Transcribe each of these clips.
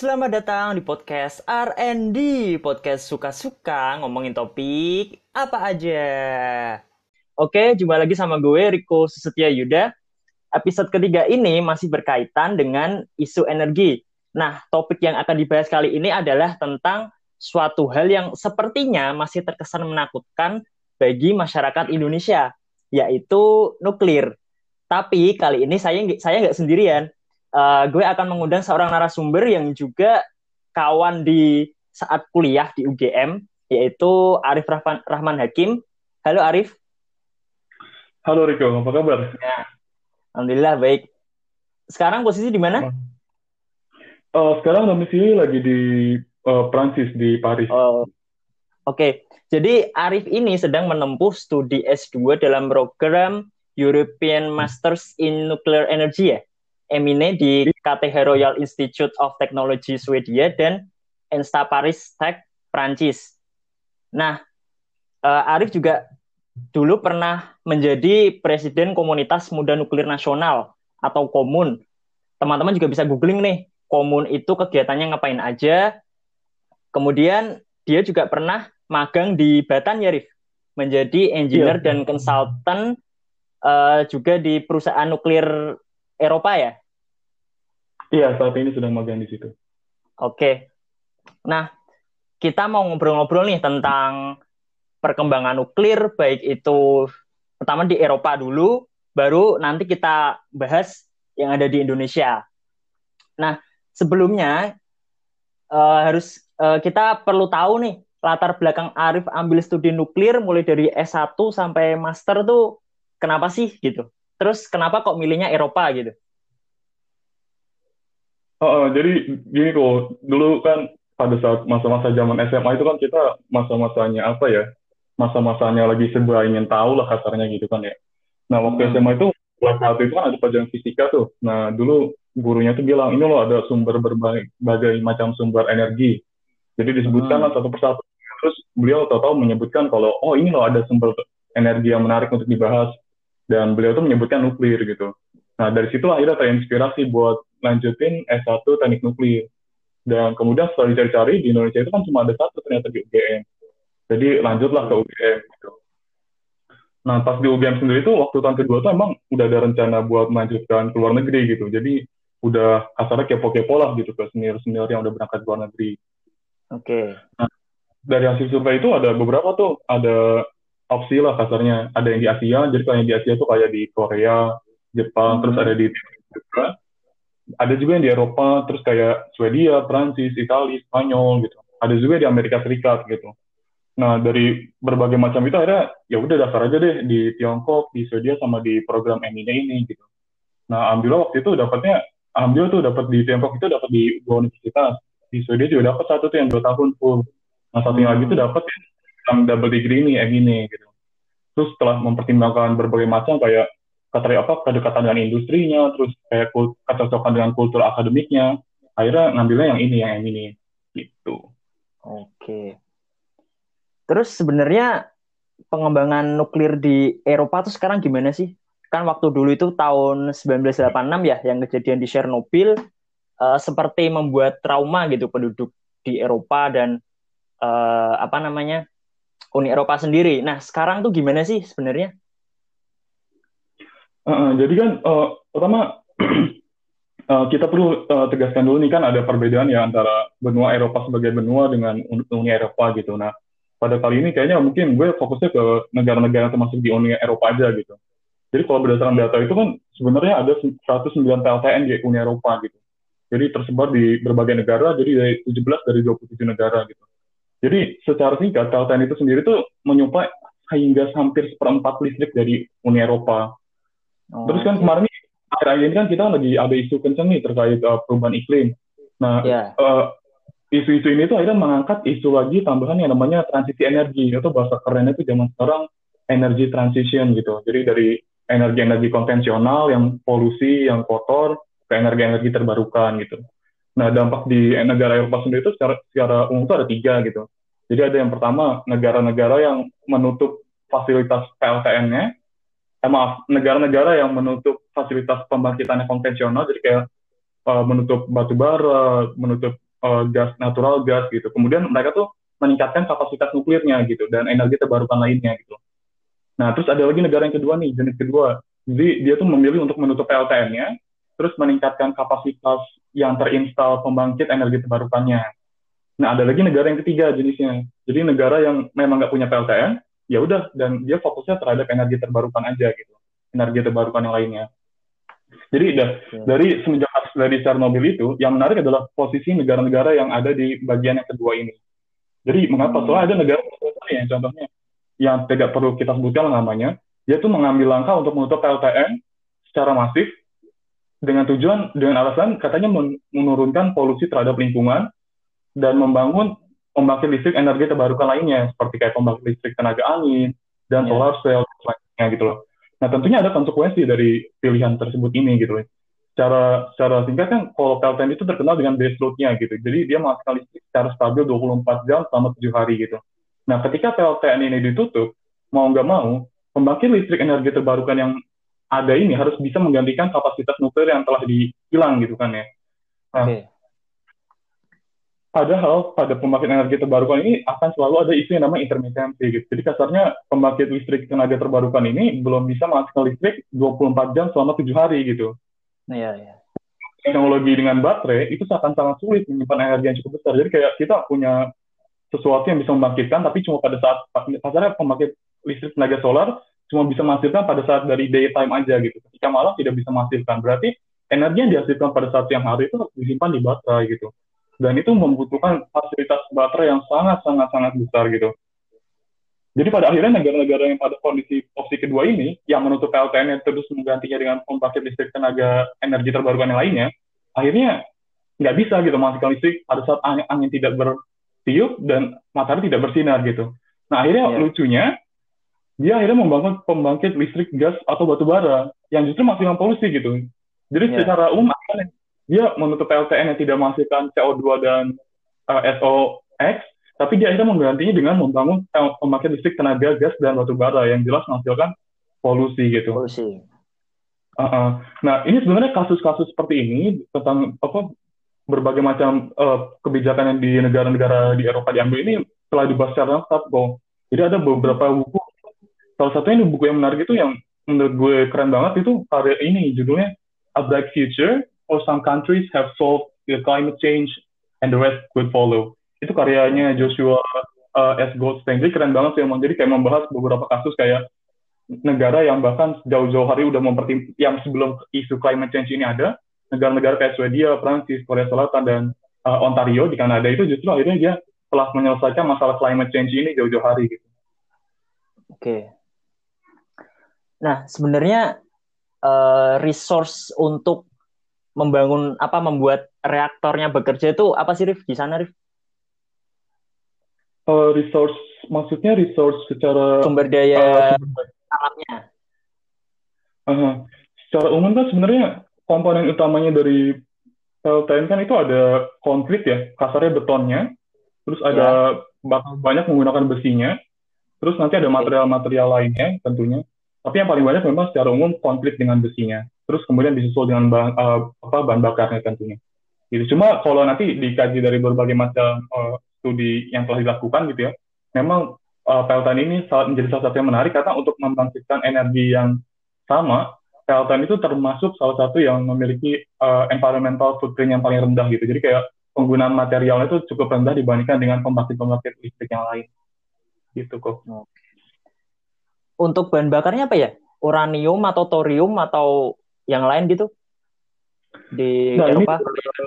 Selamat datang di podcast R&D, podcast suka-suka ngomongin topik apa aja. Oke, jumpa lagi sama gue Riko Susetia Yuda. Episode ketiga ini masih berkaitan dengan isu energi. Nah, topik yang akan dibahas kali ini adalah tentang suatu hal yang sepertinya masih terkesan menakutkan bagi masyarakat Indonesia, yaitu nuklir. Tapi kali ini saya saya nggak sendirian uh, gue akan mengundang seorang narasumber yang juga kawan di saat kuliah di UGM, yaitu Arif Rahman, Rahman Hakim. Halo Arif. Halo Riko, apa kabar? Ya. Alhamdulillah baik. Sekarang posisi di mana? Uh, sekarang domisili lagi di uh, Prancis di Paris. Oh. Oke, okay. jadi Arif ini sedang menempuh studi S2 dalam program European Masters in Nuclear Energy ya? Emine di KTH Royal Institute of Technology Swedia dan Ensta Paris Tech Prancis. Nah, uh, Arif juga dulu pernah menjadi presiden komunitas muda nuklir nasional atau komun. Teman-teman juga bisa googling nih, komun itu kegiatannya ngapain aja. Kemudian dia juga pernah magang di Batan ya, Rif. Menjadi engineer yeah. dan konsultan uh, juga di perusahaan nuklir Eropa ya? Iya, saat ini sedang magang di situ. Oke. Nah, kita mau ngobrol-ngobrol nih tentang perkembangan nuklir, baik itu pertama di Eropa dulu, baru nanti kita bahas yang ada di Indonesia. Nah, sebelumnya uh, harus uh, kita perlu tahu nih latar belakang Arif ambil studi nuklir mulai dari S1 sampai master tuh kenapa sih gitu? Terus kenapa kok milihnya Eropa gitu? Oh, oh, jadi gini kok, dulu kan pada saat masa-masa zaman SMA itu kan kita masa-masanya apa ya? Masa-masanya lagi serba ingin tahu lah kasarnya gitu kan ya. Nah, waktu hmm. SMA itu buat saat itu kan ada pelajaran fisika tuh. Nah, dulu gurunya tuh bilang, ini loh ada sumber berbagai macam sumber energi. Jadi disebutkan hmm. lah satu persatu. Terus beliau tahu-tahu menyebutkan kalau, oh ini loh ada sumber energi yang menarik untuk dibahas dan beliau tuh menyebutkan nuklir gitu. Nah dari situ akhirnya terinspirasi buat lanjutin S1 teknik nuklir. Dan kemudian setelah dicari-cari di Indonesia itu kan cuma ada satu ternyata di UGM. Jadi lanjutlah ke UGM gitu. Nah pas di UGM sendiri tuh waktu tahun kedua tuh emang udah ada rencana buat melanjutkan ke luar negeri gitu. Jadi udah kasarnya kepo-kepo lah gitu ke senior-senior yang udah berangkat ke luar negeri. Oke. Okay. Nah, dari hasil survei itu ada beberapa tuh, ada opsi lah kasarnya. Ada yang di Asia, jadi kalau yang di Asia tuh kayak di Korea, Jepang, hmm. terus ada di juga. Ada juga yang di Eropa, terus kayak Swedia, Prancis, Italia, Spanyol gitu. Ada juga di Amerika Serikat gitu. Nah dari berbagai macam itu akhirnya ya udah daftar aja deh di Tiongkok, di Swedia sama di program MINE ini gitu. Nah alhamdulillah waktu itu dapatnya, alhamdulillah tuh dapat di Tiongkok itu dapat di dua universitas. Di Swedia juga dapat satu tuh yang dua tahun full. Nah satu yang lagi tuh dapat yang double degree ini, MINE gitu. Terus setelah mempertimbangkan berbagai macam kayak kata apa kedekatan dengan industrinya, terus kayak kecocokan dengan kultur akademiknya, akhirnya ngambilnya yang ini, yang ini, gitu. Oke. Terus sebenarnya pengembangan nuklir di Eropa tuh sekarang gimana sih? Kan waktu dulu itu tahun 1986 ya, yang kejadian di Chernobyl uh, seperti membuat trauma gitu penduduk di Eropa dan uh, apa namanya Uni Eropa sendiri. Nah sekarang tuh gimana sih sebenarnya? Uh, jadi kan uh, pertama uh, kita perlu uh, tegaskan dulu nih kan ada perbedaan ya antara benua Eropa sebagai benua dengan Uni Eropa gitu. Nah pada kali ini kayaknya mungkin gue fokusnya ke negara-negara termasuk di Uni Eropa aja gitu. Jadi kalau berdasarkan data itu kan sebenarnya ada 109 PLTN di Uni Eropa gitu. Jadi tersebar di berbagai negara, jadi dari 17 dari 27 negara gitu. Jadi secara singkat PLTN itu sendiri tuh menyuplai hingga hampir seperempat listrik dari Uni Eropa. Oh, Terus kan kemarin nih, akhir-akhir ini kan kita lagi ada isu kenceng nih terkait uh, perubahan iklim. Nah, yeah. Uh, isu-isu ini tuh akhirnya mengangkat isu lagi tambahan yang namanya transisi energi atau bahasa kerennya itu zaman sekarang energy transition gitu. Jadi dari energi-energi konvensional yang polusi, yang kotor ke energi-energi terbarukan gitu. Nah dampak di negara Eropa sendiri itu secara, secara umum itu ada tiga gitu. Jadi ada yang pertama negara-negara yang menutup fasilitas PLTN-nya eh, maaf negara-negara yang menutup fasilitas pembangkitan konvensional jadi kayak uh, menutup batu bara, menutup uh, gas natural gas gitu. Kemudian mereka tuh meningkatkan kapasitas nuklirnya gitu dan energi terbarukan lainnya gitu. Nah, terus ada lagi negara yang kedua nih, jenis kedua. Jadi dia tuh memilih untuk menutup PLTN-nya, terus meningkatkan kapasitas yang terinstal pembangkit energi terbarukannya. Nah, ada lagi negara yang ketiga jenisnya. Jadi negara yang memang nggak punya PLTN, ya udah dan dia fokusnya terhadap energi terbarukan aja gitu, energi terbarukan yang lainnya. Jadi ya. dari semenjak dari Chernobyl itu, yang menarik adalah posisi negara-negara yang ada di bagian yang kedua ini. Jadi mengapa? Hmm. Soalnya ada negara yang contohnya yang tidak perlu kita sebutkan namanya, dia tuh mengambil langkah untuk menutup PLTN secara masif dengan tujuan dengan alasan katanya menurunkan polusi terhadap lingkungan dan membangun pembangkit listrik energi terbarukan lainnya seperti kayak pembangkit listrik tenaga angin dan yeah. solar cell lainnya gitu loh. Nah tentunya ada konsekuensi dari pilihan tersebut ini gitu loh. Secara secara singkat kan kalau PLTN itu terkenal dengan base load-nya gitu. Jadi dia menghasilkan listrik secara stabil 24 jam selama 7 hari gitu. Nah ketika PLTN ini ditutup, mau nggak mau, pembangkit listrik energi terbarukan yang ada ini harus bisa menggantikan kapasitas nuklir yang telah dihilang gitu kan ya. Nah, okay. Padahal pada pembangkit energi terbarukan ini akan selalu ada isu yang namanya intermittency gitu. Jadi kasarnya pembangkit listrik tenaga terbarukan ini belum bisa menghasilkan listrik 24 jam selama 7 hari gitu. Iya, iya. Teknologi dengan baterai itu akan sangat sulit menyimpan energi yang cukup besar. Jadi kayak kita punya sesuatu yang bisa membangkitkan tapi cuma pada saat kasarnya pembangkit listrik tenaga solar cuma bisa menghasilkan pada saat dari daytime aja gitu. Ketika malam tidak bisa menghasilkan. Berarti energi yang dihasilkan pada saat siang hari itu harus disimpan di baterai gitu dan itu membutuhkan fasilitas baterai yang sangat sangat sangat besar gitu. Jadi pada akhirnya negara-negara yang pada kondisi opsi kedua ini yang menutup PLTN yang terus menggantinya dengan pembangkit listrik tenaga energi terbarukan yang lainnya, akhirnya nggak bisa gitu menghasilkan listrik pada saat angin, angin tidak bertiup dan matahari tidak bersinar gitu. Nah akhirnya yeah. lucunya dia akhirnya membangun pembangkit listrik gas atau batu bara yang justru masih polusi gitu. Jadi yeah. secara umum dia menutup PLTN yang tidak menghasilkan CO2 dan uh, eh, SOX, tapi dia akhirnya menggantinya dengan membangun pembangkit listrik tenaga gas dan batu bara yang jelas menghasilkan polusi gitu. Polusi. Uh -uh. Nah ini sebenarnya kasus-kasus seperti ini tentang apa berbagai macam uh, kebijakan yang di negara-negara di Eropa diambil ini telah dibahas secara lengkap kok. Jadi ada beberapa buku. Salah satunya buku yang menarik itu yang menurut gue keren banget itu karya ini judulnya A Black Future or some countries have solved the climate change and the rest could follow. Itu karyanya Joshua uh, S. Goldstein. Jadi keren banget sih emang. Jadi kayak membahas beberapa kasus kayak negara yang bahkan jauh-jauh hari udah mempertim yang sebelum isu climate change ini ada, negara-negara kayak Swedia, Prancis, Korea Selatan, dan uh, Ontario di Kanada itu justru akhirnya dia telah menyelesaikan masalah climate change ini jauh-jauh hari gitu. Oke. Nah, sebenarnya uh, resource untuk membangun apa membuat reaktornya bekerja itu apa sih Rif di sana Rif? Uh, resource maksudnya resource secara sumber daya uh, alamnya. Uh, secara umum kan sebenarnya komponen utamanya dari PLTN kan itu ada konkret ya, kasarnya betonnya, terus ada ya. banyak menggunakan besinya, terus nanti ada material-material lainnya tentunya. Tapi yang paling banyak memang secara umum konflik dengan besinya terus kemudian disusul dengan bahan, uh, apa, bahan bakarnya tentunya. Gitu. Cuma kalau nanti dikaji dari berbagai macam uh, studi yang telah dilakukan gitu ya, memang uh, PLTN ini saat menjadi salah satu yang menarik karena untuk membangkitkan energi yang sama, PLTN itu termasuk salah satu yang memiliki uh, environmental footprint yang paling rendah gitu. Jadi kayak penggunaan materialnya itu cukup rendah dibandingkan dengan pembangkit-pembangkit listrik yang lain. Gitu kok. Untuk bahan bakarnya apa ya? Uranium atau thorium atau yang lain gitu di nah, Eropa? Ini,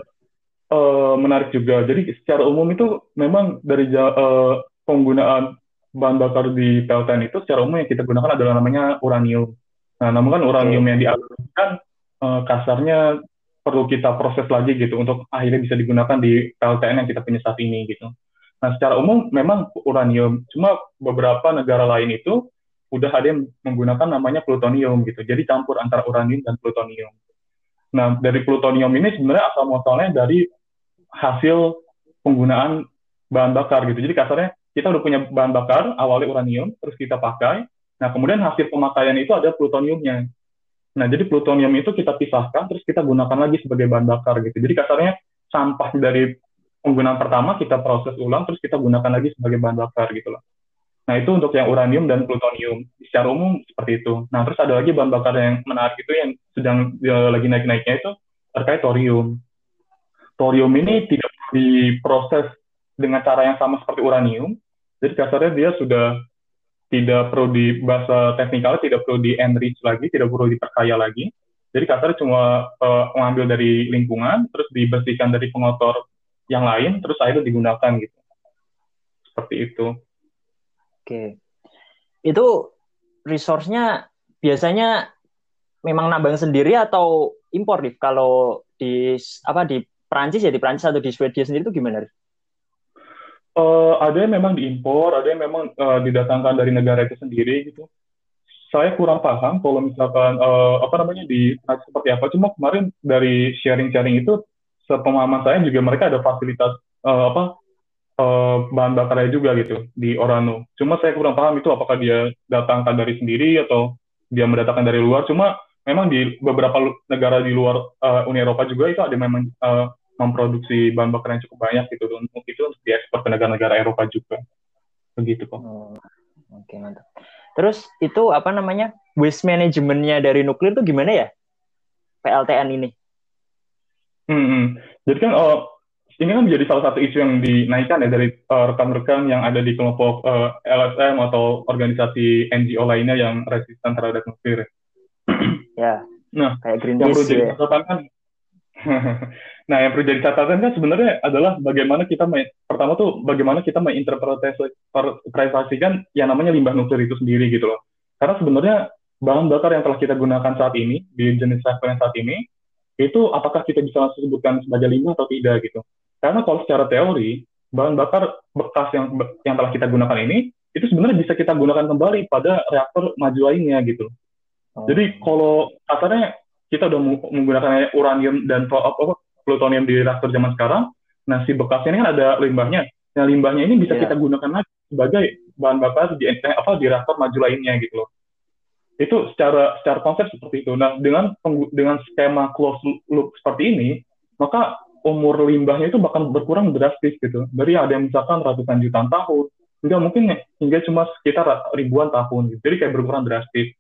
uh, menarik juga. Jadi secara umum itu memang dari uh, penggunaan bahan bakar di PLTN itu secara umum yang kita gunakan adalah namanya uranium. Nah, namun kan uranium okay. yang dialirkan uh, kasarnya perlu kita proses lagi gitu untuk akhirnya bisa digunakan di PLTN yang kita punya saat ini gitu. Nah, secara umum memang uranium, cuma beberapa negara lain itu udah ada yang menggunakan namanya plutonium gitu. Jadi campur antara uranium dan plutonium. Nah, dari plutonium ini sebenarnya asal muasalnya dari hasil penggunaan bahan bakar gitu. Jadi kasarnya kita udah punya bahan bakar awalnya uranium, terus kita pakai. Nah, kemudian hasil pemakaian itu ada plutoniumnya. Nah, jadi plutonium itu kita pisahkan, terus kita gunakan lagi sebagai bahan bakar gitu. Jadi kasarnya sampah dari penggunaan pertama kita proses ulang, terus kita gunakan lagi sebagai bahan bakar gitu loh. Nah, itu untuk yang uranium dan plutonium. Secara umum seperti itu. Nah, terus ada lagi bahan bakar yang menarik itu yang sedang ya, lagi naik-naiknya itu terkait thorium. Thorium ini tidak diproses dengan cara yang sama seperti uranium. Jadi kasarnya dia sudah tidak perlu di bahasa teknikal tidak perlu di enrich lagi, tidak perlu diperkaya lagi. Jadi kasarnya cuma uh, mengambil dari lingkungan, terus dibersihkan dari pengotor yang lain, terus akhirnya digunakan gitu. Seperti itu. Oke. Itu resource-nya biasanya memang nambang sendiri atau impor nih? Kalau di apa di Prancis ya di Prancis atau di Swedia sendiri itu gimana? Uh, ada yang memang diimpor, ada yang memang uh, didatangkan dari negara itu sendiri gitu. Saya kurang paham kalau misalkan uh, apa namanya di seperti apa. Cuma kemarin dari sharing-sharing itu, sepemahaman saya juga mereka ada fasilitas uh, apa uh, bahan bakarnya juga gitu di Orano. Cuma saya kurang paham itu apakah dia datangkan dari sendiri atau dia mendatangkan dari luar. Cuma memang di beberapa negara di luar uh, Uni Eropa juga itu ada memang uh, memproduksi bahan bakar yang cukup banyak gitu untuk itu untuk diekspor ke negara-negara Eropa juga begitu kok. Oh, Oke okay, mantap. Terus itu apa namanya waste manajemennya dari nuklir itu gimana ya PLTN ini? Hmm, hmm. jadi kan oh, ini kan menjadi salah satu isu yang dinaikkan ya dari uh, rekan-rekan yang ada di kelompok uh, LSM atau organisasi NGO lainnya yang resisten terhadap nuklir. Ya. Nah, kayak Greenpeace yang perlu jadi ya. kan nah, yang perlu jadi catatan kan sebenarnya adalah bagaimana kita main, pertama tuh bagaimana kita menginterpretasikan yang namanya limbah nuklir itu sendiri gitu loh. Karena sebenarnya bahan bakar yang telah kita gunakan saat ini di jenis reaktor yang saat ini itu apakah kita bisa langsung sebutkan sebagai limbah atau tidak gitu. Karena kalau secara teori bahan bakar bekas yang yang telah kita gunakan ini itu sebenarnya bisa kita gunakan kembali pada reaktor maju lainnya gitu. Oh. Jadi kalau kasarnya kita udah menggunakan uranium dan plutonium di reaktor zaman sekarang, nah si bekasnya ini kan ada limbahnya. Nah limbahnya ini bisa yeah. kita gunakan lagi sebagai bahan bakar di eh, apa di reaktor maju lainnya gitu loh. Itu secara secara konsep seperti itu. Nah dengan dengan skema closed loop seperti ini, maka umur limbahnya itu bakal berkurang drastis gitu. Dari ada yang misalkan ratusan jutaan tahun, hingga mungkin hingga cuma sekitar ribuan tahun. Gitu. Jadi kayak berkurang drastis.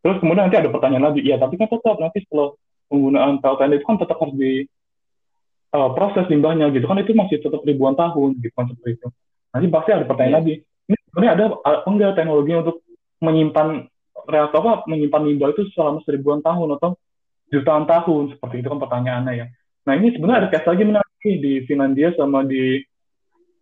Terus kemudian nanti ada pertanyaan lagi, ya tapi kan tetap nanti setelah penggunaan PLTN itu kan tetap harus di uh, proses limbahnya gitu kan itu masih tetap ribuan tahun gitu kan seperti itu. Nanti pasti ada pertanyaan yeah. lagi, ini sebenarnya ada apa enggak teknologi untuk menyimpan reaktor apa menyimpan limbah itu selama seribuan tahun atau jutaan tahun seperti itu kan pertanyaannya ya. Nah ini sebenarnya ada case lagi menarik di Finlandia sama di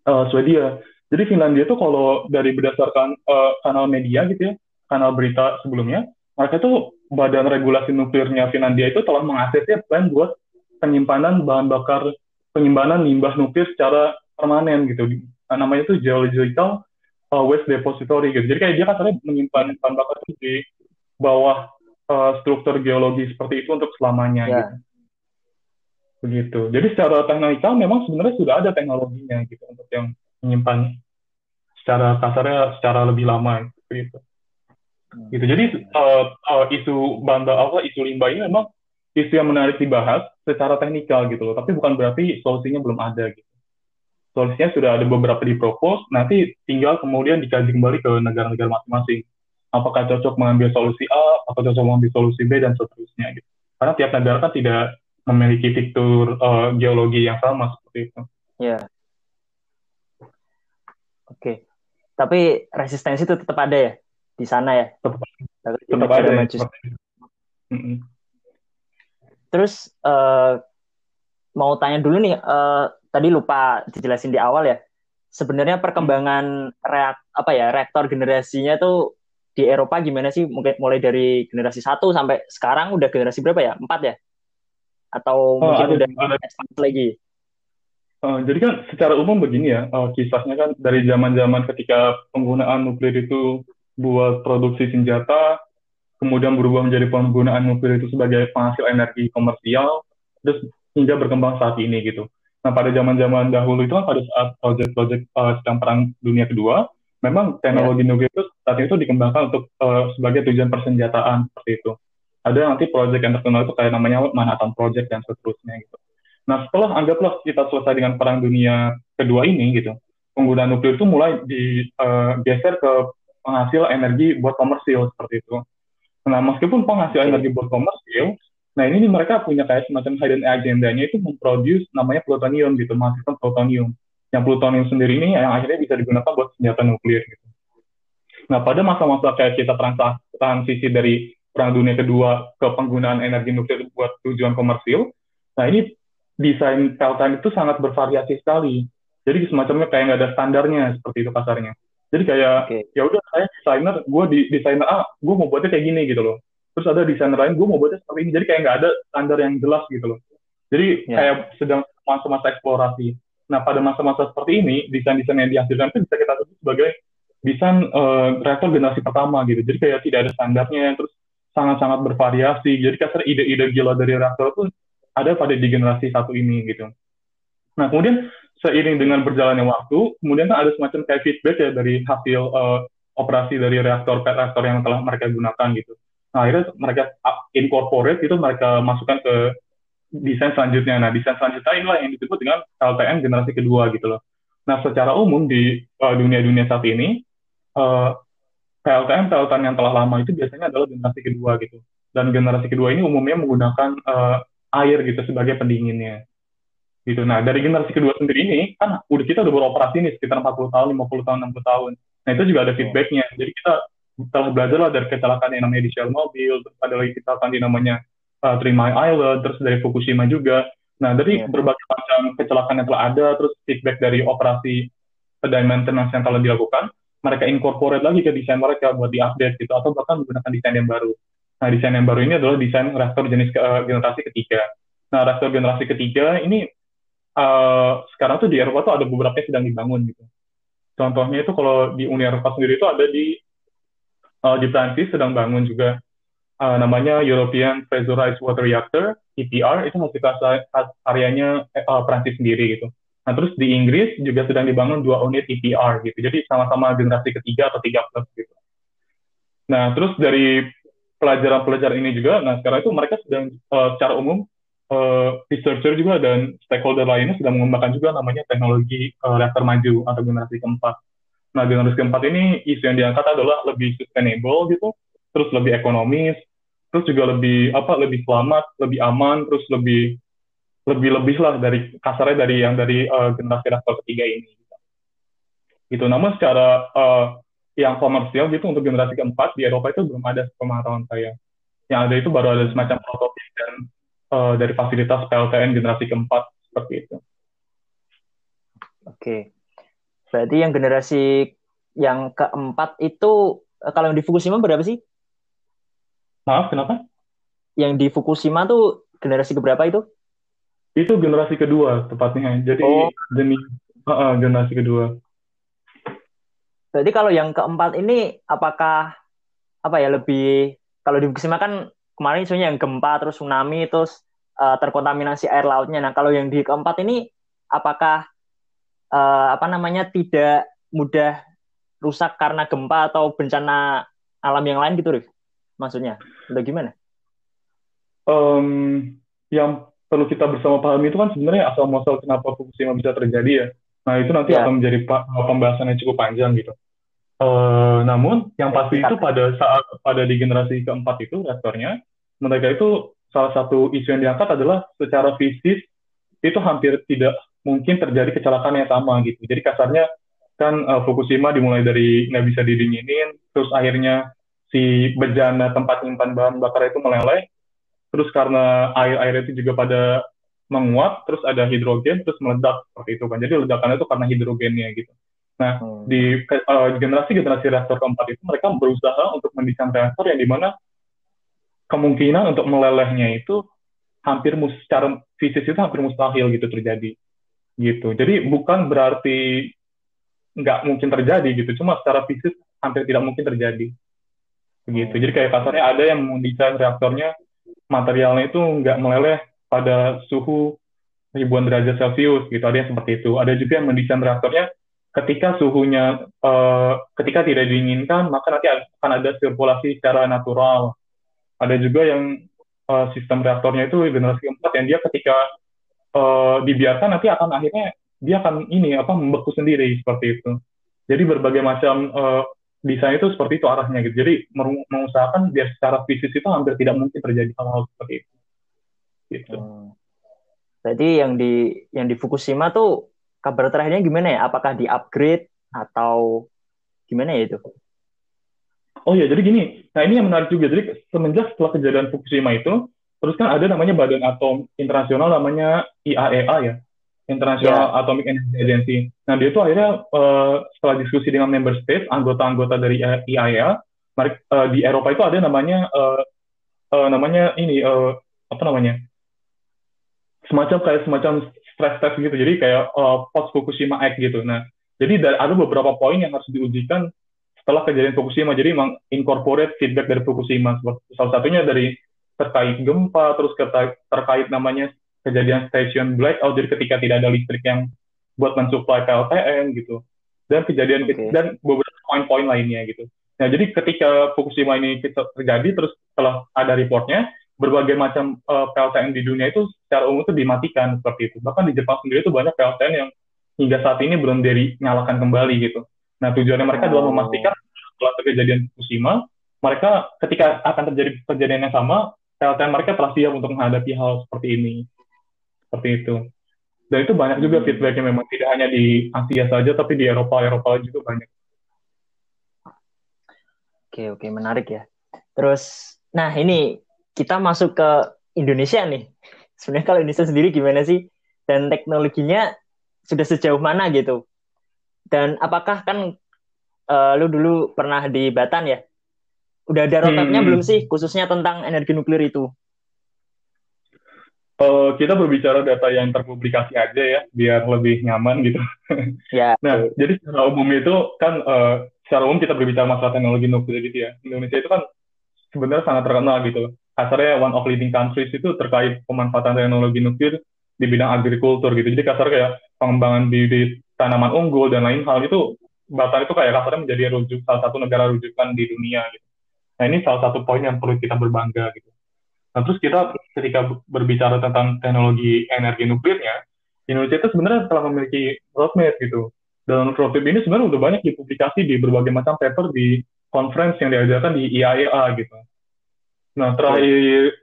uh, Swedia. Jadi Finlandia itu kalau dari berdasarkan uh, kanal media gitu ya, kanal berita sebelumnya, mereka tuh badan regulasi nuklirnya Finlandia itu telah mengaksesnya plan buat penyimpanan bahan bakar penyimpanan limbah nuklir secara permanen gitu. Nah, namanya itu geological uh, waste depository gitu. Jadi kayak dia katanya menyimpan bahan bakar itu di bawah uh, struktur geologi seperti itu untuk selamanya yeah. gitu. Begitu. Jadi secara teknikal memang sebenarnya sudah ada teknologinya gitu untuk yang menyimpan secara kasarnya secara lebih lama gitu. Gitu. Jadi uh, uh, isu banda apa isu limbah ini memang isu yang menarik dibahas secara teknikal gitu loh. Tapi bukan berarti solusinya belum ada gitu. Solusinya sudah ada beberapa dipropos nanti tinggal kemudian dikaji kembali ke negara-negara masing-masing. Apakah cocok mengambil solusi A atau cocok mengambil solusi B dan seterusnya gitu. Karena tiap negara kan tidak memiliki fitur uh, geologi yang sama seperti itu ya yeah. oke okay. tapi resistensi itu tetap ada ya di sana ya. Tetap, ada. Ya. Terus uh, mau tanya dulu nih, uh, tadi lupa dijelasin di awal ya. Sebenarnya perkembangan reak apa ya reaktor generasinya tuh di Eropa gimana sih? Mungkin mulai dari generasi satu sampai sekarang udah generasi berapa ya? Empat ya? Atau oh, mungkin ada, udah ada. lagi? Uh, jadi kan secara umum begini ya, uh, kisahnya kan dari zaman-zaman ketika penggunaan nuklir itu buat produksi senjata, kemudian berubah menjadi penggunaan nuklir itu sebagai penghasil energi komersial, terus hingga berkembang saat ini gitu. Nah pada zaman-zaman dahulu itu kan pada saat proyek-proyek uh, sedang perang dunia kedua, memang teknologi yeah. nuklir itu saat itu dikembangkan untuk uh, sebagai tujuan persenjataan seperti itu. Ada nanti project yang terkenal itu kayak namanya Manhattan Project dan seterusnya gitu. Nah setelah anggaplah kita selesai dengan perang dunia kedua ini gitu, penggunaan nuklir itu mulai digeser uh, ke penghasil energi buat komersil seperti itu. Nah meskipun penghasil energi buat komersil, nah ini mereka punya kayak semacam hidden agendanya itu memproduce namanya plutonium gitu, menghasilkan plutonium. Yang plutonium sendiri ini yang akhirnya bisa digunakan buat senjata nuklir gitu. Nah, pada masa-masa kayak kita transisi dari Perang Dunia Kedua ke penggunaan energi nuklir buat tujuan komersil, nah ini desain PLTN itu sangat bervariasi sekali. Jadi semacamnya kayak nggak ada standarnya seperti itu kasarnya. Jadi kayak okay. ya udah saya desainer, gue di desainer A, gue mau buatnya kayak gini gitu loh. Terus ada desainer lain, gue mau buatnya seperti ini. Jadi kayak nggak ada standar yang jelas gitu loh. Jadi yeah. kayak sedang masa-masa eksplorasi. Nah pada masa-masa seperti ini, desain-desain yang dihasilkan itu bisa kita sebut sebagai desain uh, reaktor generasi pertama gitu. Jadi kayak tidak ada standarnya, terus sangat-sangat bervariasi. Jadi kasar ide-ide gila dari reaktor itu ada pada di generasi satu ini gitu. Nah kemudian seiring dengan berjalannya waktu, kemudian kan ada semacam kayak feedback ya dari hasil uh, operasi dari reaktor reaktor yang telah mereka gunakan gitu. Nah akhirnya mereka incorporate itu mereka masukkan ke desain selanjutnya. Nah desain selanjutnya inilah yang disebut dengan LTM generasi kedua gitu loh. Nah secara umum di uh, dunia-dunia saat ini uh, PLTN PLTN yang telah lama itu biasanya adalah generasi kedua gitu. Dan generasi kedua ini umumnya menggunakan uh, air gitu sebagai pendinginnya. Gitu. Nah dari generasi kedua sendiri ini kan udah kita udah beroperasi nih sekitar 40 tahun 50 tahun 60 tahun. Nah itu juga ada feedbacknya. Jadi kita telah belajar lah dari kecelakaan yang namanya di Chernobyl terus ada lagi kecelakaan di namanya uh, Three Mile Island terus dari Fukushima juga. Nah dari yeah. berbagai macam kecelakaan yang telah ada terus feedback dari operasi dan maintenance yang telah dilakukan mereka incorporate lagi ke desain mereka buat diupdate gitu atau bahkan menggunakan desain yang baru. Nah, desain yang baru ini adalah desain reaktor jenis ke, uh, generasi ketiga. Nah, reaktor generasi ketiga ini uh, sekarang tuh di Eropa tuh ada beberapa yang sedang dibangun gitu. Contohnya itu kalau di Uni Eropa sendiri itu ada di uh, di Prancis sedang bangun juga uh, namanya European Pressurized Water Reactor EPR itu masih areanya uh, Prancis sendiri gitu. Nah, terus di Inggris juga sedang dibangun dua unit EPR gitu. Jadi sama-sama generasi ketiga atau tiga plus gitu. Nah, terus dari pelajaran-pelajaran ini juga, nah sekarang itu mereka sedang uh, secara umum uh, researcher juga dan stakeholder lainnya sedang mengembangkan juga namanya teknologi uh, reaktor maju atau generasi keempat. Nah, generasi keempat ini isu yang diangkat adalah lebih sustainable gitu, terus lebih ekonomis, terus juga lebih apa lebih selamat, lebih aman, terus lebih lebih-lebih lah dari kasarnya dari yang dari uh, generasi reaktor ketiga ini. Gitu. Namun secara uh, yang komersial gitu untuk generasi keempat di Eropa itu belum ada pemahaman saya. Yang ada itu baru ada semacam prototip dan uh, dari fasilitas PLTN generasi keempat seperti itu. Oke, berarti yang generasi yang keempat itu kalau yang di Fukushima berapa sih? Maaf, kenapa? Yang di Fukushima tuh generasi keberapa itu? Itu generasi kedua tepatnya. Jadi oh. jenis uh, generasi kedua. Berarti kalau yang keempat ini apakah apa ya lebih kalau di Fukushima kan kemarin isunya yang gempa terus tsunami terus uh, terkontaminasi air lautnya. Nah kalau yang di keempat ini apakah uh, apa namanya tidak mudah rusak karena gempa atau bencana alam yang lain gitu, Rif? Maksudnya, udah gimana? Um, yang perlu kita bersama pahami itu kan sebenarnya asal muasal kenapa Fukushima bisa terjadi ya. Nah itu nanti ya. akan menjadi pembahasan yang cukup panjang gitu. Uh, namun yang pasti itu pada saat pada di generasi keempat itu reaktornya mereka itu salah satu isu yang diangkat adalah secara fisik itu hampir tidak mungkin terjadi kecelakaan yang sama gitu. Jadi kasarnya kan uh, Fukushima dimulai dari nggak bisa didinginin, terus akhirnya si bejana tempat nyimpan bahan bakar itu meleleh, terus karena air-air itu juga pada menguap, terus ada hidrogen, terus meledak seperti itu kan. Jadi ledakannya itu karena hidrogennya gitu. Nah, hmm. di uh, generasi-generasi reaktor keempat itu mereka berusaha untuk mendesain reaktor yang di mana kemungkinan untuk melelehnya itu hampir mus secara fisik itu hampir mustahil gitu terjadi gitu. Jadi bukan berarti nggak mungkin terjadi gitu, cuma secara fisik hampir tidak mungkin terjadi begitu. Jadi kayak kasarnya ada yang mendesain reaktornya materialnya itu nggak meleleh pada suhu ribuan derajat Celcius gitu. Ada yang seperti itu. Ada juga yang mendesain reaktornya ketika suhunya uh, ketika tidak diinginkan maka nanti akan ada sirkulasi secara natural. Ada juga yang uh, sistem reaktornya itu generasi keempat yang dia ketika uh, dibiarkan nanti akan akhirnya dia akan ini apa membeku sendiri seperti itu. Jadi berbagai macam uh, desain itu seperti itu arahnya gitu. Jadi mengusahakan biar secara fisik itu hampir tidak mungkin terjadi hal-hal seperti itu. Gitu. Hmm. Berarti yang di yang di Fukushima tuh kabar terakhirnya gimana ya? Apakah di upgrade atau gimana ya itu? Oh ya, jadi gini. Nah ini yang menarik juga. Jadi semenjak setelah kejadian Fukushima itu, terus kan ada namanya Badan Atom Internasional namanya IAEA e ya, International yeah. Atomic Energy Agency. Nah dia itu akhirnya uh, setelah diskusi dengan member state, anggota-anggota dari IAEA, uh, eh, di Eropa itu ada namanya uh, uh, namanya ini uh, apa namanya? Semacam kayak semacam stress test gitu. Jadi kayak uh, post Fukushima Act gitu. Nah jadi ada beberapa poin yang harus diujikan setelah kejadian Fukushima. Jadi memang incorporate feedback dari Fukushima. Salah satunya dari terkait gempa, terus terkait namanya kejadian stasiun blackout, jadi ketika tidak ada listrik yang buat mensuplai PLTN gitu. Dan kejadian okay. dan beberapa poin-poin lainnya gitu. Nah, jadi ketika Fukushima ini terjadi, terus setelah ada reportnya, berbagai macam uh, eh, PLTN di dunia itu secara umum itu dimatikan seperti itu. Bahkan di Jepang sendiri itu banyak PLTN yang hingga saat ini belum dinyalakan kembali gitu. Nah, tujuannya mereka oh. adalah memastikan setelah kejadian Fukushima, mereka ketika akan terjadi kejadian yang sama, PLTN mereka telah siap untuk menghadapi hal seperti ini. Seperti itu. Dan itu banyak juga hmm. feedbacknya memang tidak hanya di Asia saja, tapi di Eropa, Eropa juga banyak. Oke, oke, menarik ya. Terus, nah ini kita masuk ke Indonesia nih. Sebenarnya kalau Indonesia sendiri gimana sih? Dan teknologinya sudah sejauh mana gitu? Dan apakah kan uh, lu dulu pernah di Batan ya? Udah ada roadmapnya hmm. belum sih khususnya tentang energi nuklir itu? Uh, kita berbicara data yang terpublikasi aja ya, biar lebih nyaman gitu. Ya. nah, jadi secara umum itu kan uh, secara umum kita berbicara masalah teknologi nuklir gitu ya. Indonesia itu kan sebenarnya sangat terkenal gitu. Kasarnya one of leading countries itu terkait pemanfaatan teknologi nuklir di bidang agrikultur gitu. Jadi kasar kayak pengembangan bibit tanaman unggul dan lain hal itu Batam itu kayak kasarnya menjadi rujuk salah satu negara rujukan di dunia gitu. Nah ini salah satu poin yang perlu kita berbangga gitu. Nah terus kita ketika berbicara tentang teknologi energi nuklirnya, Indonesia itu sebenarnya telah memiliki roadmap gitu. Dan roadmap ini sebenarnya udah banyak dipublikasi di berbagai macam paper di conference yang diajarkan di IAEA e gitu. Nah terakhir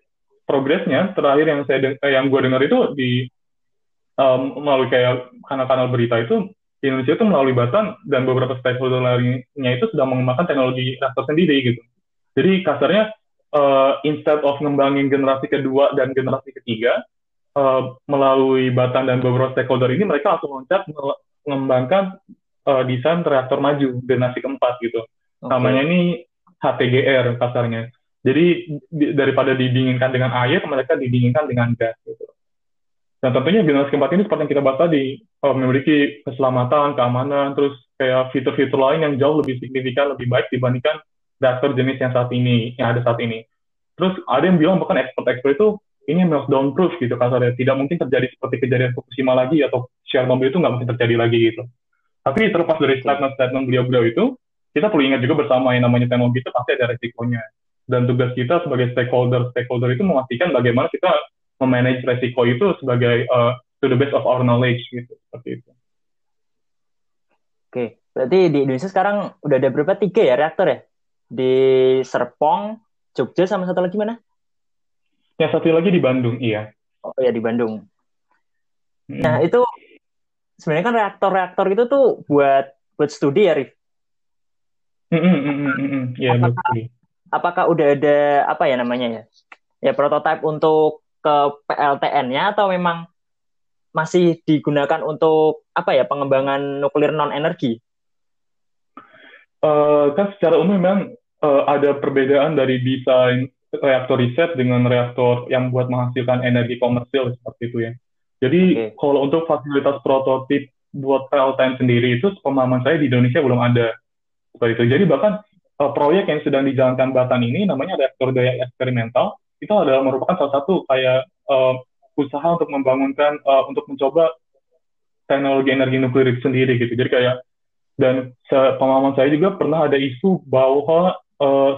progresnya, terakhir yang saya eh, yang gue dengar itu di um, melalui kayak kanal-kanal berita itu Indonesia itu melalui Batan dan beberapa stakeholder lainnya itu sudah mengembangkan teknologi reaktor sendiri gitu. Jadi kasarnya uh, instead of ngembangin generasi kedua dan generasi ketiga uh, melalui Batan dan beberapa stakeholder ini mereka langsung loncat mengembangkan uh, desain reaktor maju generasi keempat gitu. Okay. Namanya ini HTGR kasarnya. Jadi di, daripada didinginkan dengan air, mereka didinginkan dengan gas gitu. Dan tentunya generasi keempat ini seperti yang kita bahas tadi, uh, memiliki keselamatan, keamanan, terus kayak fitur-fitur lain yang jauh lebih signifikan, lebih baik dibandingkan reaktor jenis yang saat ini, yang ada saat ini. Terus ada yang bilang bahkan expert-expert itu ini meltdown proof gitu kasarnya, tidak mungkin terjadi seperti kejadian Fukushima lagi atau Chernobyl itu nggak mungkin terjadi lagi gitu. Tapi terlepas dari statement-statement beliau-beliau itu, kita perlu ingat juga bersama yang namanya teknologi itu pasti ada resikonya. Dan tugas kita sebagai stakeholder, stakeholder itu memastikan bagaimana kita memanage resiko itu sebagai uh, to the best of our knowledge gitu seperti itu. Oke, berarti di Indonesia sekarang udah ada berapa tiga ya reaktor ya? Di Serpong, Jogja sama satu lagi mana? Yang satu lagi di Bandung, iya. Oh ya di Bandung. Hmm. Nah itu sebenarnya kan reaktor-reaktor itu tuh buat buat studi ya, Rif? Mm -mm, mm -mm, mm Ya, apakah, apakah udah ada apa ya namanya ya? Ya prototipe untuk ke PLTN-nya atau memang masih digunakan untuk apa ya pengembangan nuklir non energi? Uh, kan secara umum memang uh, ada perbedaan dari desain reaktor riset dengan reaktor yang buat menghasilkan energi komersil seperti itu ya. Jadi okay. kalau untuk fasilitas prototip buat PLTN sendiri itu pemahaman saya di Indonesia belum ada seperti itu. Jadi bahkan uh, proyek yang sedang dijalankan Batan ini namanya reaktor daya eksperimental itu adalah merupakan salah satu kayak uh, usaha untuk membangunkan uh, untuk mencoba teknologi energi nuklir sendiri gitu. Jadi kayak dan pemahaman saya juga pernah ada isu bahwa uh,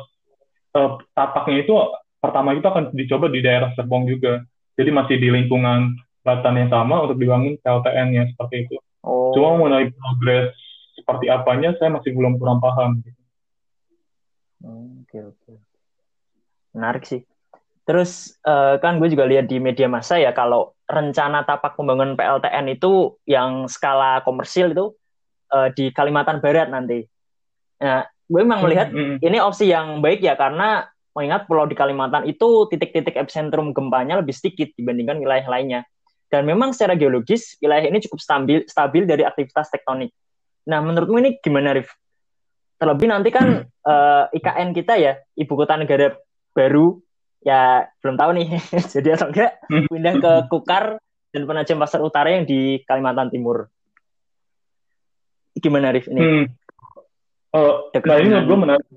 uh, tapaknya itu pertama itu akan dicoba di daerah Serpong juga. Jadi masih di lingkungan batan yang sama untuk dibangun PLTN-nya seperti itu. Oh. Cuma mengenai progres seperti apanya saya masih belum kurang paham. Oke oke. Menarik sih. Terus uh, kan gue juga lihat di media massa ya kalau rencana tapak pembangunan PLTN itu yang skala komersil itu uh, di Kalimantan Barat nanti. Nah, gue memang melihat mm -hmm. ini opsi yang baik ya karena mengingat pulau di Kalimantan itu titik-titik epicentrum gempanya lebih sedikit dibandingkan wilayah lainnya. Dan memang secara geologis wilayah ini cukup stabil stabil dari aktivitas tektonik. Nah, menurutmu ini gimana, Rif? Terlebih nanti kan uh, eh, IKN kita ya, ibu kota negara baru ya belum tahu nih jadi atau enggak hmm. pindah ke Kukar dan Penajam Pasar Utara yang di Kalimantan Timur gimana Rif ini hmm. Uh, nah ini menurut gue menarik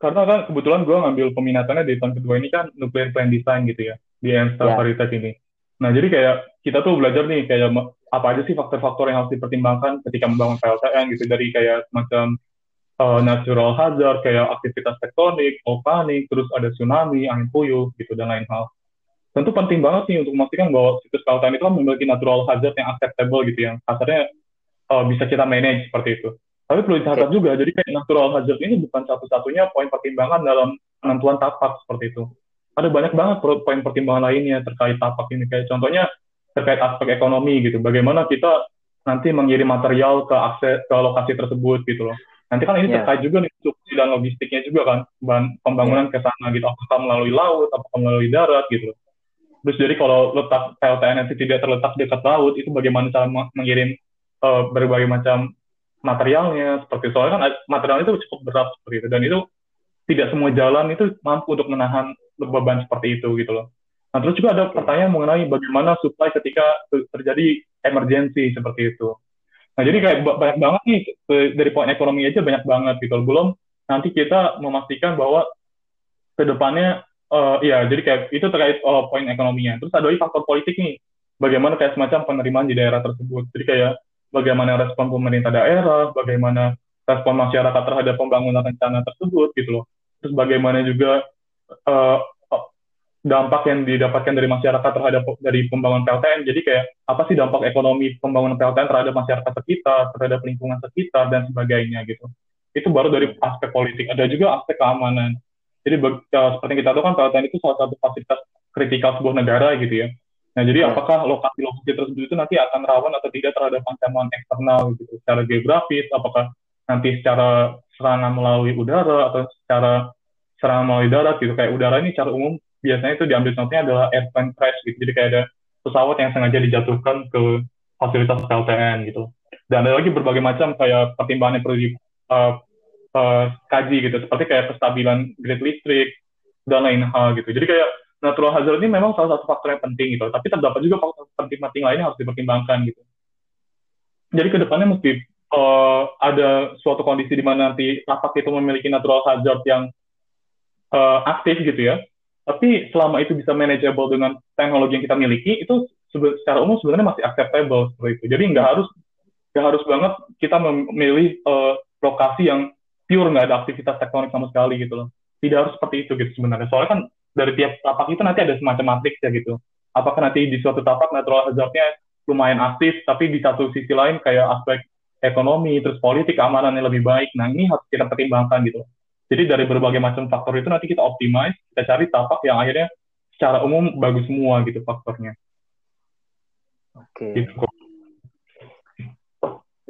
karena kan kebetulan gue ngambil peminatannya di tahun kedua ini kan nuclear plant design gitu ya di Enstal yeah. Paritas ini nah jadi kayak kita tuh belajar nih kayak apa aja sih faktor-faktor yang harus dipertimbangkan ketika membangun PLTN gitu dari kayak semacam uh, natural hazard kayak aktivitas tektonik, vulkanik, terus ada tsunami, angin puyuh gitu dan lain hal. Tentu penting banget nih untuk memastikan bahwa situs kelautan itu kan memiliki natural hazard yang acceptable gitu yang kasarnya uh, bisa kita manage seperti itu. Tapi perlu dicatat juga, jadi kayak natural hazard ini bukan satu-satunya poin pertimbangan dalam penentuan tapak seperti itu. Ada banyak banget poin pertimbangan lainnya terkait tapak ini. Kayak contohnya terkait aspek ekonomi gitu. Bagaimana kita nanti mengirim material ke akses ke lokasi tersebut gitu loh. Nanti kan ini yeah. terkait juga nih instruksi dan logistiknya juga kan, bahan pembangunan yeah. ke sana gitu, apakah melalui laut, apakah melalui darat gitu. Terus jadi kalau letak PLTN nanti tidak terletak dekat laut, itu bagaimana cara mengirim uh, berbagai macam materialnya seperti soalnya kan material itu cukup berat seperti itu dan itu tidak semua jalan itu mampu untuk menahan beban seperti itu gitu loh. Nah terus juga ada pertanyaan mengenai bagaimana supply ketika terjadi emergensi seperti itu. Nah jadi kayak banyak banget nih dari poin ekonomi aja banyak banget gitu. Belum nanti kita memastikan bahwa ke depannya uh, ya jadi kayak itu terkait uh, poin ekonominya. Terus ada lagi faktor politik nih. Bagaimana kayak semacam penerimaan di daerah tersebut. Jadi kayak bagaimana respon pemerintah daerah, bagaimana respon masyarakat terhadap pembangunan rencana tersebut gitu loh. Terus bagaimana juga uh, dampak yang didapatkan dari masyarakat terhadap dari pembangunan PLTN. Jadi kayak apa sih dampak ekonomi pembangunan PLTN terhadap masyarakat sekitar, terhadap lingkungan sekitar dan sebagainya gitu. Itu baru dari aspek politik. Ada juga aspek keamanan. Jadi uh, seperti kita tahu kan PLTN itu salah satu fasilitas kritikal sebuah negara gitu ya. Nah jadi apakah lokasi-lokasi tersebut itu nanti akan rawan atau tidak terhadap ancaman eksternal gitu, secara geografis, apakah nanti secara serangan melalui udara atau secara serangan melalui darat gitu kayak udara ini secara umum biasanya itu diambil contohnya adalah airplane crash gitu. Jadi kayak ada pesawat yang sengaja dijatuhkan ke fasilitas PLTN gitu. Dan ada lagi berbagai macam kayak pertimbangan yang perlu di uh, uh, kaji gitu. Seperti kayak kestabilan grid listrik dan lain hal gitu. Jadi kayak natural hazard ini memang salah satu faktor yang penting gitu. Tapi terdapat juga faktor penting-penting lainnya harus dipertimbangkan gitu. Jadi ke depannya mesti uh, ada suatu kondisi di mana nanti tapak itu memiliki natural hazard yang uh, aktif gitu ya tapi selama itu bisa manageable dengan teknologi yang kita miliki, itu secara umum sebenarnya masih acceptable seperti itu. Jadi nggak harus nggak harus banget kita memilih uh, lokasi yang pure nggak ada aktivitas tektonik sama sekali gitu loh. Tidak harus seperti itu gitu sebenarnya. Soalnya kan dari tiap tapak itu nanti ada semacam matrix ya gitu. Apakah nanti di suatu tapak natural hazardnya lumayan aktif, tapi di satu sisi lain kayak aspek ekonomi, terus politik, keamanannya lebih baik. Nah ini harus kita pertimbangkan gitu. Jadi dari berbagai macam faktor itu nanti kita optimize, kita cari tapak yang akhirnya secara umum bagus semua gitu faktornya. Oke. Gitu.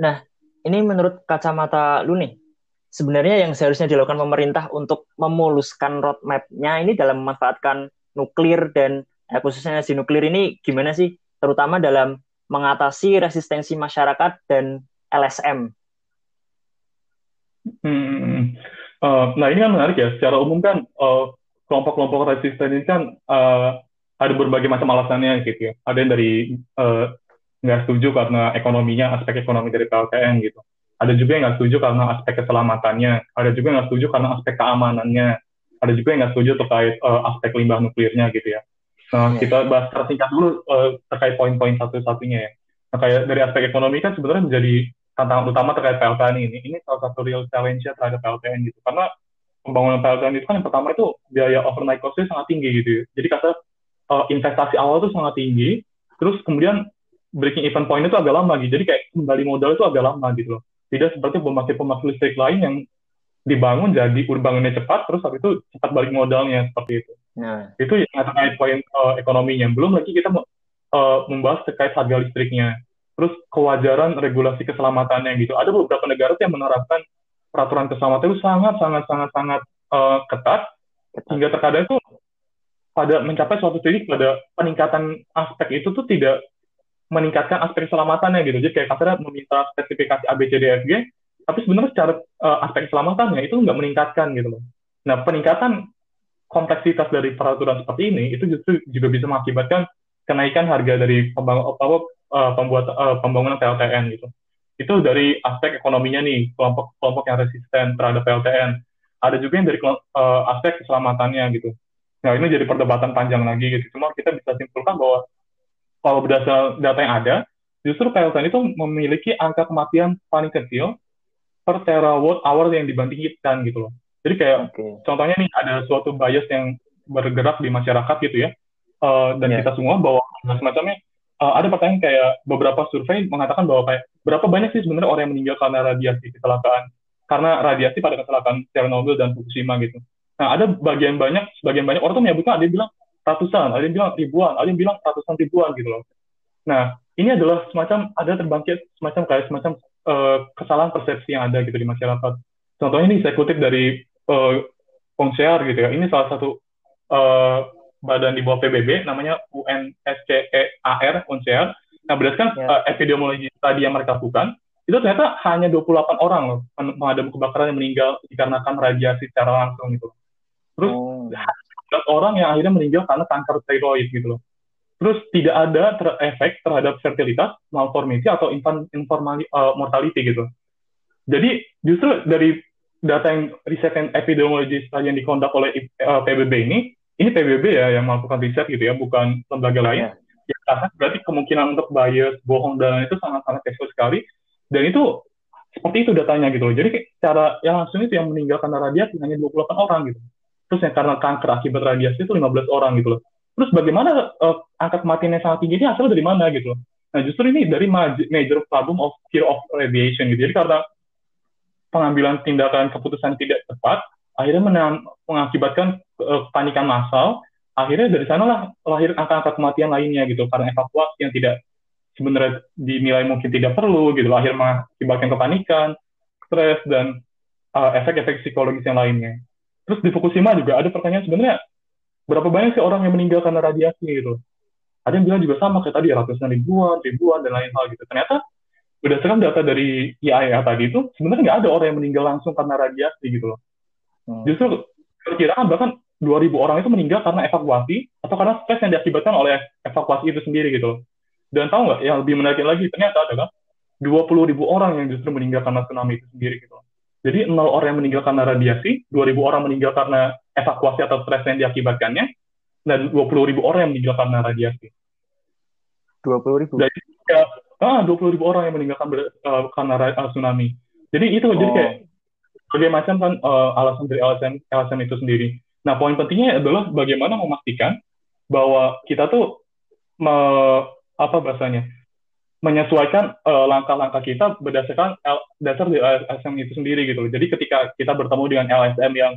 Nah, ini menurut kacamata lu nih, sebenarnya yang seharusnya dilakukan pemerintah untuk memuluskan roadmap-nya ini dalam memanfaatkan nuklir dan eh, khususnya si nuklir ini gimana sih? Terutama dalam mengatasi resistensi masyarakat dan LSM. Hmm, Uh, nah ini kan menarik ya. Secara umum kan uh, kelompok-kelompok resisten ini kan uh, ada berbagai macam alasannya gitu ya. Ada yang dari nggak uh, setuju karena ekonominya, aspek ekonomi dari PLTN gitu. Ada juga yang nggak setuju karena aspek keselamatannya. Ada juga yang nggak setuju karena aspek keamanannya. Ada juga yang nggak setuju terkait uh, aspek limbah nuklirnya gitu ya. Nah, yeah. kita bahas tersingkat dulu uh, terkait poin-poin satu-satunya ya. Nah, kayak dari aspek ekonomi kan sebenarnya menjadi tantangan utama terkait PLTN ini. Ini salah satu real challenge terhadap PLTN gitu. Karena pembangunan PLTN itu kan yang pertama itu biaya overnight cost-nya sangat tinggi gitu ya. Jadi kata uh, investasi awal itu sangat tinggi, terus kemudian breaking even point itu agak lama gitu. Jadi kayak kembali modal itu agak lama gitu loh. Tidak seperti pembangkit-pembangkit listrik lain yang dibangun jadi udah bangunnya cepat, terus habis itu cepat balik modalnya seperti itu. Nah. Itu yang terkait poin uh, ekonominya. Belum lagi kita uh, membahas terkait harga listriknya. Terus kewajaran regulasi keselamatannya gitu. Ada beberapa negara yang menerapkan peraturan keselamatan itu sangat sangat sangat sangat uh, ketat, ketat hingga terkadang itu pada mencapai suatu titik pada peningkatan aspek itu tuh tidak meningkatkan aspek keselamatannya gitu. Jadi kayak kasarnya meminta spesifikasi A, B, C, D, F, G, tapi sebenarnya secara uh, aspek keselamatannya itu nggak meningkatkan gitu loh. Nah, peningkatan kompleksitas dari peraturan seperti ini itu justru juga bisa mengakibatkan kenaikan harga dari pembangun, apa, uh, pembuat uh, pembangunan PLTN gitu. Itu dari aspek ekonominya nih, kelompok-kelompok yang resisten terhadap PLTN. Ada juga yang dari uh, aspek keselamatannya gitu. Nah, ini jadi perdebatan panjang lagi gitu. Cuma kita bisa simpulkan bahwa kalau berdasar data yang ada, justru PLTN itu memiliki angka kematian paling kecil per terawatt hour yang dibandingkan gitu loh. Jadi kayak okay. contohnya nih ada suatu bias yang bergerak di masyarakat gitu ya, uh, dan yeah. kita semua bahwa semacamnya uh, ada pertanyaan kayak beberapa survei mengatakan bahwa kayak berapa banyak sih sebenarnya orang yang meninggal karena radiasi kecelakaan karena radiasi pada kecelakaan Chernobyl dan Fukushima gitu. Nah ada bagian banyak sebagian banyak orang tuh menyebutkan ada yang bilang ratusan, ada yang bilang ribuan, ada yang bilang ratusan ribuan gitu loh. Nah ini adalah semacam ada terbangkit semacam kayak semacam uh, kesalahan persepsi yang ada gitu di masyarakat. Contohnya ini saya kutip dari uh, gitu ya. Ini salah satu uh, badan di bawah PBB namanya UNSCEAR UNCEAR. Nah, berdasarkan ya. uh, epidemiologi tadi yang mereka lakukan, itu ternyata hanya 28 orang loh pemadam kebakaran yang meninggal dikarenakan radiasi secara langsung gitu. Terus oh. Orang yang akhirnya meninggal karena kanker tiroid gitu loh. Terus tidak ada ter efek terhadap fertilitas, malformity atau infant informali, uh, mortality gitu. Jadi justru dari data yang riset yang epidemiologis yang dikondak oleh uh, PBB ini ini PBB ya yang melakukan riset gitu ya, bukan lembaga lain. Ya, karena berarti kemungkinan untuk bias, bohong dan itu sangat-sangat kecil sekali. Dan itu seperti itu datanya gitu loh. Jadi cara yang langsung itu yang meninggal karena radiasi hanya 28 orang gitu. Terus yang karena kanker akibat radiasi itu 15 orang gitu loh. Terus bagaimana uh, angka kematian yang sangat tinggi ini asalnya dari mana gitu loh. Nah justru ini dari major problem of fear of radiation gitu. Jadi karena pengambilan tindakan keputusan tidak tepat, akhirnya mengakibatkan uh, kepanikan massal akhirnya dari sanalah lahir angka-angka kematian lainnya gitu karena evakuasi yang tidak sebenarnya dinilai mungkin tidak perlu gitu akhirnya mengakibatkan kepanikan stres dan uh, efek-efek psikologis yang lainnya terus di Fukushima juga ada pertanyaan sebenarnya berapa banyak sih orang yang meninggal karena radiasi gitu ada yang bilang juga sama kayak tadi ratusan ribuan ribuan dan lain hal gitu ternyata berdasarkan data dari IAEA tadi itu sebenarnya nggak ada orang yang meninggal langsung karena radiasi gitu loh Hmm. Justru perkiraan bahkan 2000 orang itu meninggal karena evakuasi atau karena stres yang diakibatkan oleh evakuasi itu sendiri gitu. Dan tahu nggak yang lebih menarik lagi ternyata adalah 20 ribu orang yang justru meninggal karena tsunami itu sendiri gitu. Jadi nol orang yang meninggal karena radiasi, 2000 orang meninggal karena evakuasi atau stres yang diakibatkannya, dan 20 ribu orang yang meninggal karena radiasi. 20 ribu? Jadi ya, ah, 20 ribu orang yang meninggal karena, uh, karena uh, tsunami. Jadi itu oh. jadi kayak berbagai macam kan uh, alasan dari LSM, LSM itu sendiri. Nah, poin pentingnya adalah bagaimana memastikan bahwa kita tuh me, apa bahasanya menyesuaikan uh, langkah-langkah kita berdasarkan L, dasar dari LSM itu sendiri gitu. Jadi ketika kita bertemu dengan LSM yang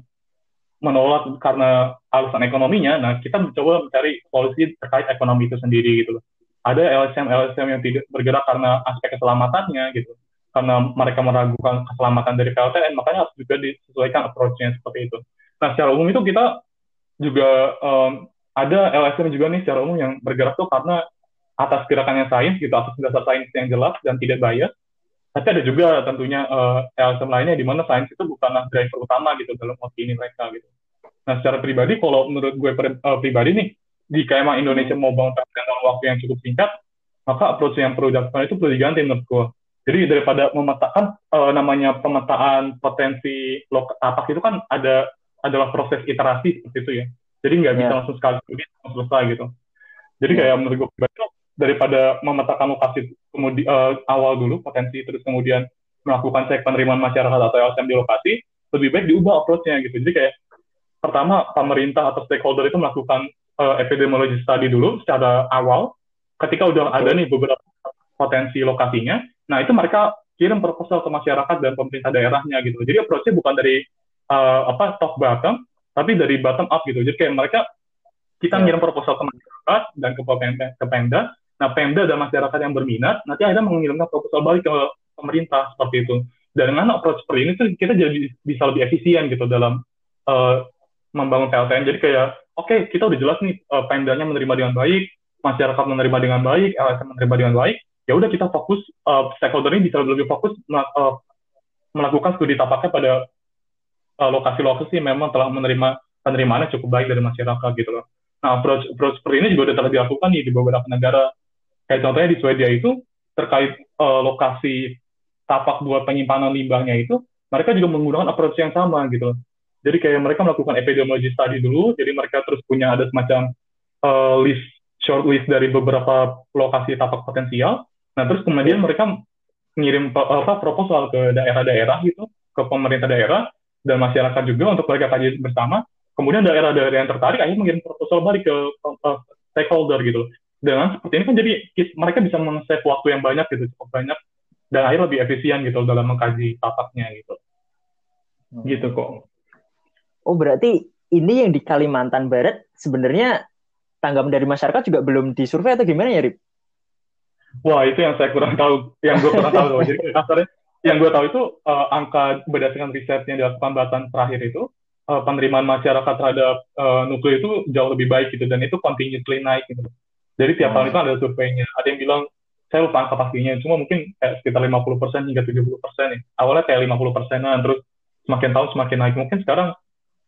menolak karena alasan ekonominya, nah kita mencoba mencari solusi terkait ekonomi itu sendiri gitu. Ada LSM LSM yang tidak bergerak karena aspek keselamatannya gitu karena mereka meragukan keselamatan dari PLTN, makanya harus juga disesuaikan approach-nya seperti itu. Nah, secara umum itu kita juga um, ada LSM juga nih secara umum yang bergerak tuh karena atas gerakannya sains gitu, atas dasar sains yang jelas dan tidak bias. Tapi ada juga tentunya uh, LSM lainnya di mana sains itu bukanlah driver utama gitu dalam opini mereka gitu. Nah, secara pribadi kalau menurut gue pri uh, pribadi nih, jika emang Indonesia mau bangun dalam waktu yang cukup singkat, maka approach yang perlu dilakukan itu perlu diganti menurut gue jadi daripada memetakan uh, namanya pemetaan potensi lokal tapak itu kan ada adalah proses iterasi seperti itu ya. Jadi nggak bisa yeah. langsung sekali langsung selesai gitu. Jadi yeah. kayak menurut gue pribadi daripada memetakan lokasi kemudian uh, awal dulu potensi terus kemudian melakukan cek penerimaan masyarakat atau LSM di lokasi, lebih baik diubah approach-nya gitu. Jadi kayak pertama pemerintah atau stakeholder itu melakukan uh, epidemiologi study dulu secara awal. Ketika udah ada nih beberapa potensi lokasinya, nah itu mereka kirim proposal ke masyarakat dan pemerintah daerahnya gitu. Jadi approach-nya bukan dari uh, apa top bottom, tapi dari bottom up gitu. Jadi kayak mereka kita ya. ngirim proposal ke masyarakat dan ke Pemda, ke Pemda. Nah, Pemda dan masyarakat yang berminat nanti akhirnya mengirimkan proposal balik ke pemerintah seperti itu. Dan dengan approach seperti ini tuh kita jadi bisa lebih efisien gitu dalam uh, membangun PLTN. Jadi kayak oke okay, kita udah jelas nih uh, Pemdanya menerima dengan baik, masyarakat menerima dengan baik, LSM menerima dengan baik. Ya udah kita fokus uh, stakeholder ini bisa lebih fokus melakukan studi tapaknya pada lokasi-lokasi uh, memang telah menerima penerimaannya cukup baik dari masyarakat gitu loh. Nah, approach, approach seperti ini juga sudah telah dilakukan nih di beberapa negara. Kayak contohnya di Swedia itu, terkait uh, lokasi tapak buat penyimpanan limbahnya itu, mereka juga menggunakan approach yang sama gitu. Jadi kayak mereka melakukan epidemiologi study dulu, jadi mereka terus punya ada semacam uh, list, short list dari beberapa lokasi tapak potensial. Nah, terus kemudian mereka ngirim apa proposal ke daerah-daerah gitu, ke pemerintah daerah dan masyarakat juga untuk mereka kaji bersama kemudian daerah-daerah yang tertarik akhirnya mengirim proposal balik ke uh, stakeholder gitu dengan seperti ini kan jadi mereka bisa men-save waktu yang banyak gitu cukup banyak dan akhirnya lebih efisien gitu dalam mengkaji tapaknya gitu hmm. gitu kok oh berarti ini yang di Kalimantan Barat sebenarnya tanggapan dari masyarakat juga belum disurvei atau gimana ya Rip? Wah itu yang saya kurang tahu, yang gue kurang tahu. Jadi kasarnya yang gue tahu itu uh, angka berdasarkan risetnya dilakukan batan terakhir itu uh, penerimaan masyarakat terhadap uh, nuklir itu jauh lebih baik gitu dan itu continuously naik gitu. Jadi tiap tahun hmm. itu ada surveinya. Ada yang bilang saya lupa angka pastinya, cuma mungkin kayak sekitar 50% hingga 70% persen. Awalnya kayak 50 persenan, terus semakin tahun semakin naik. Mungkin sekarang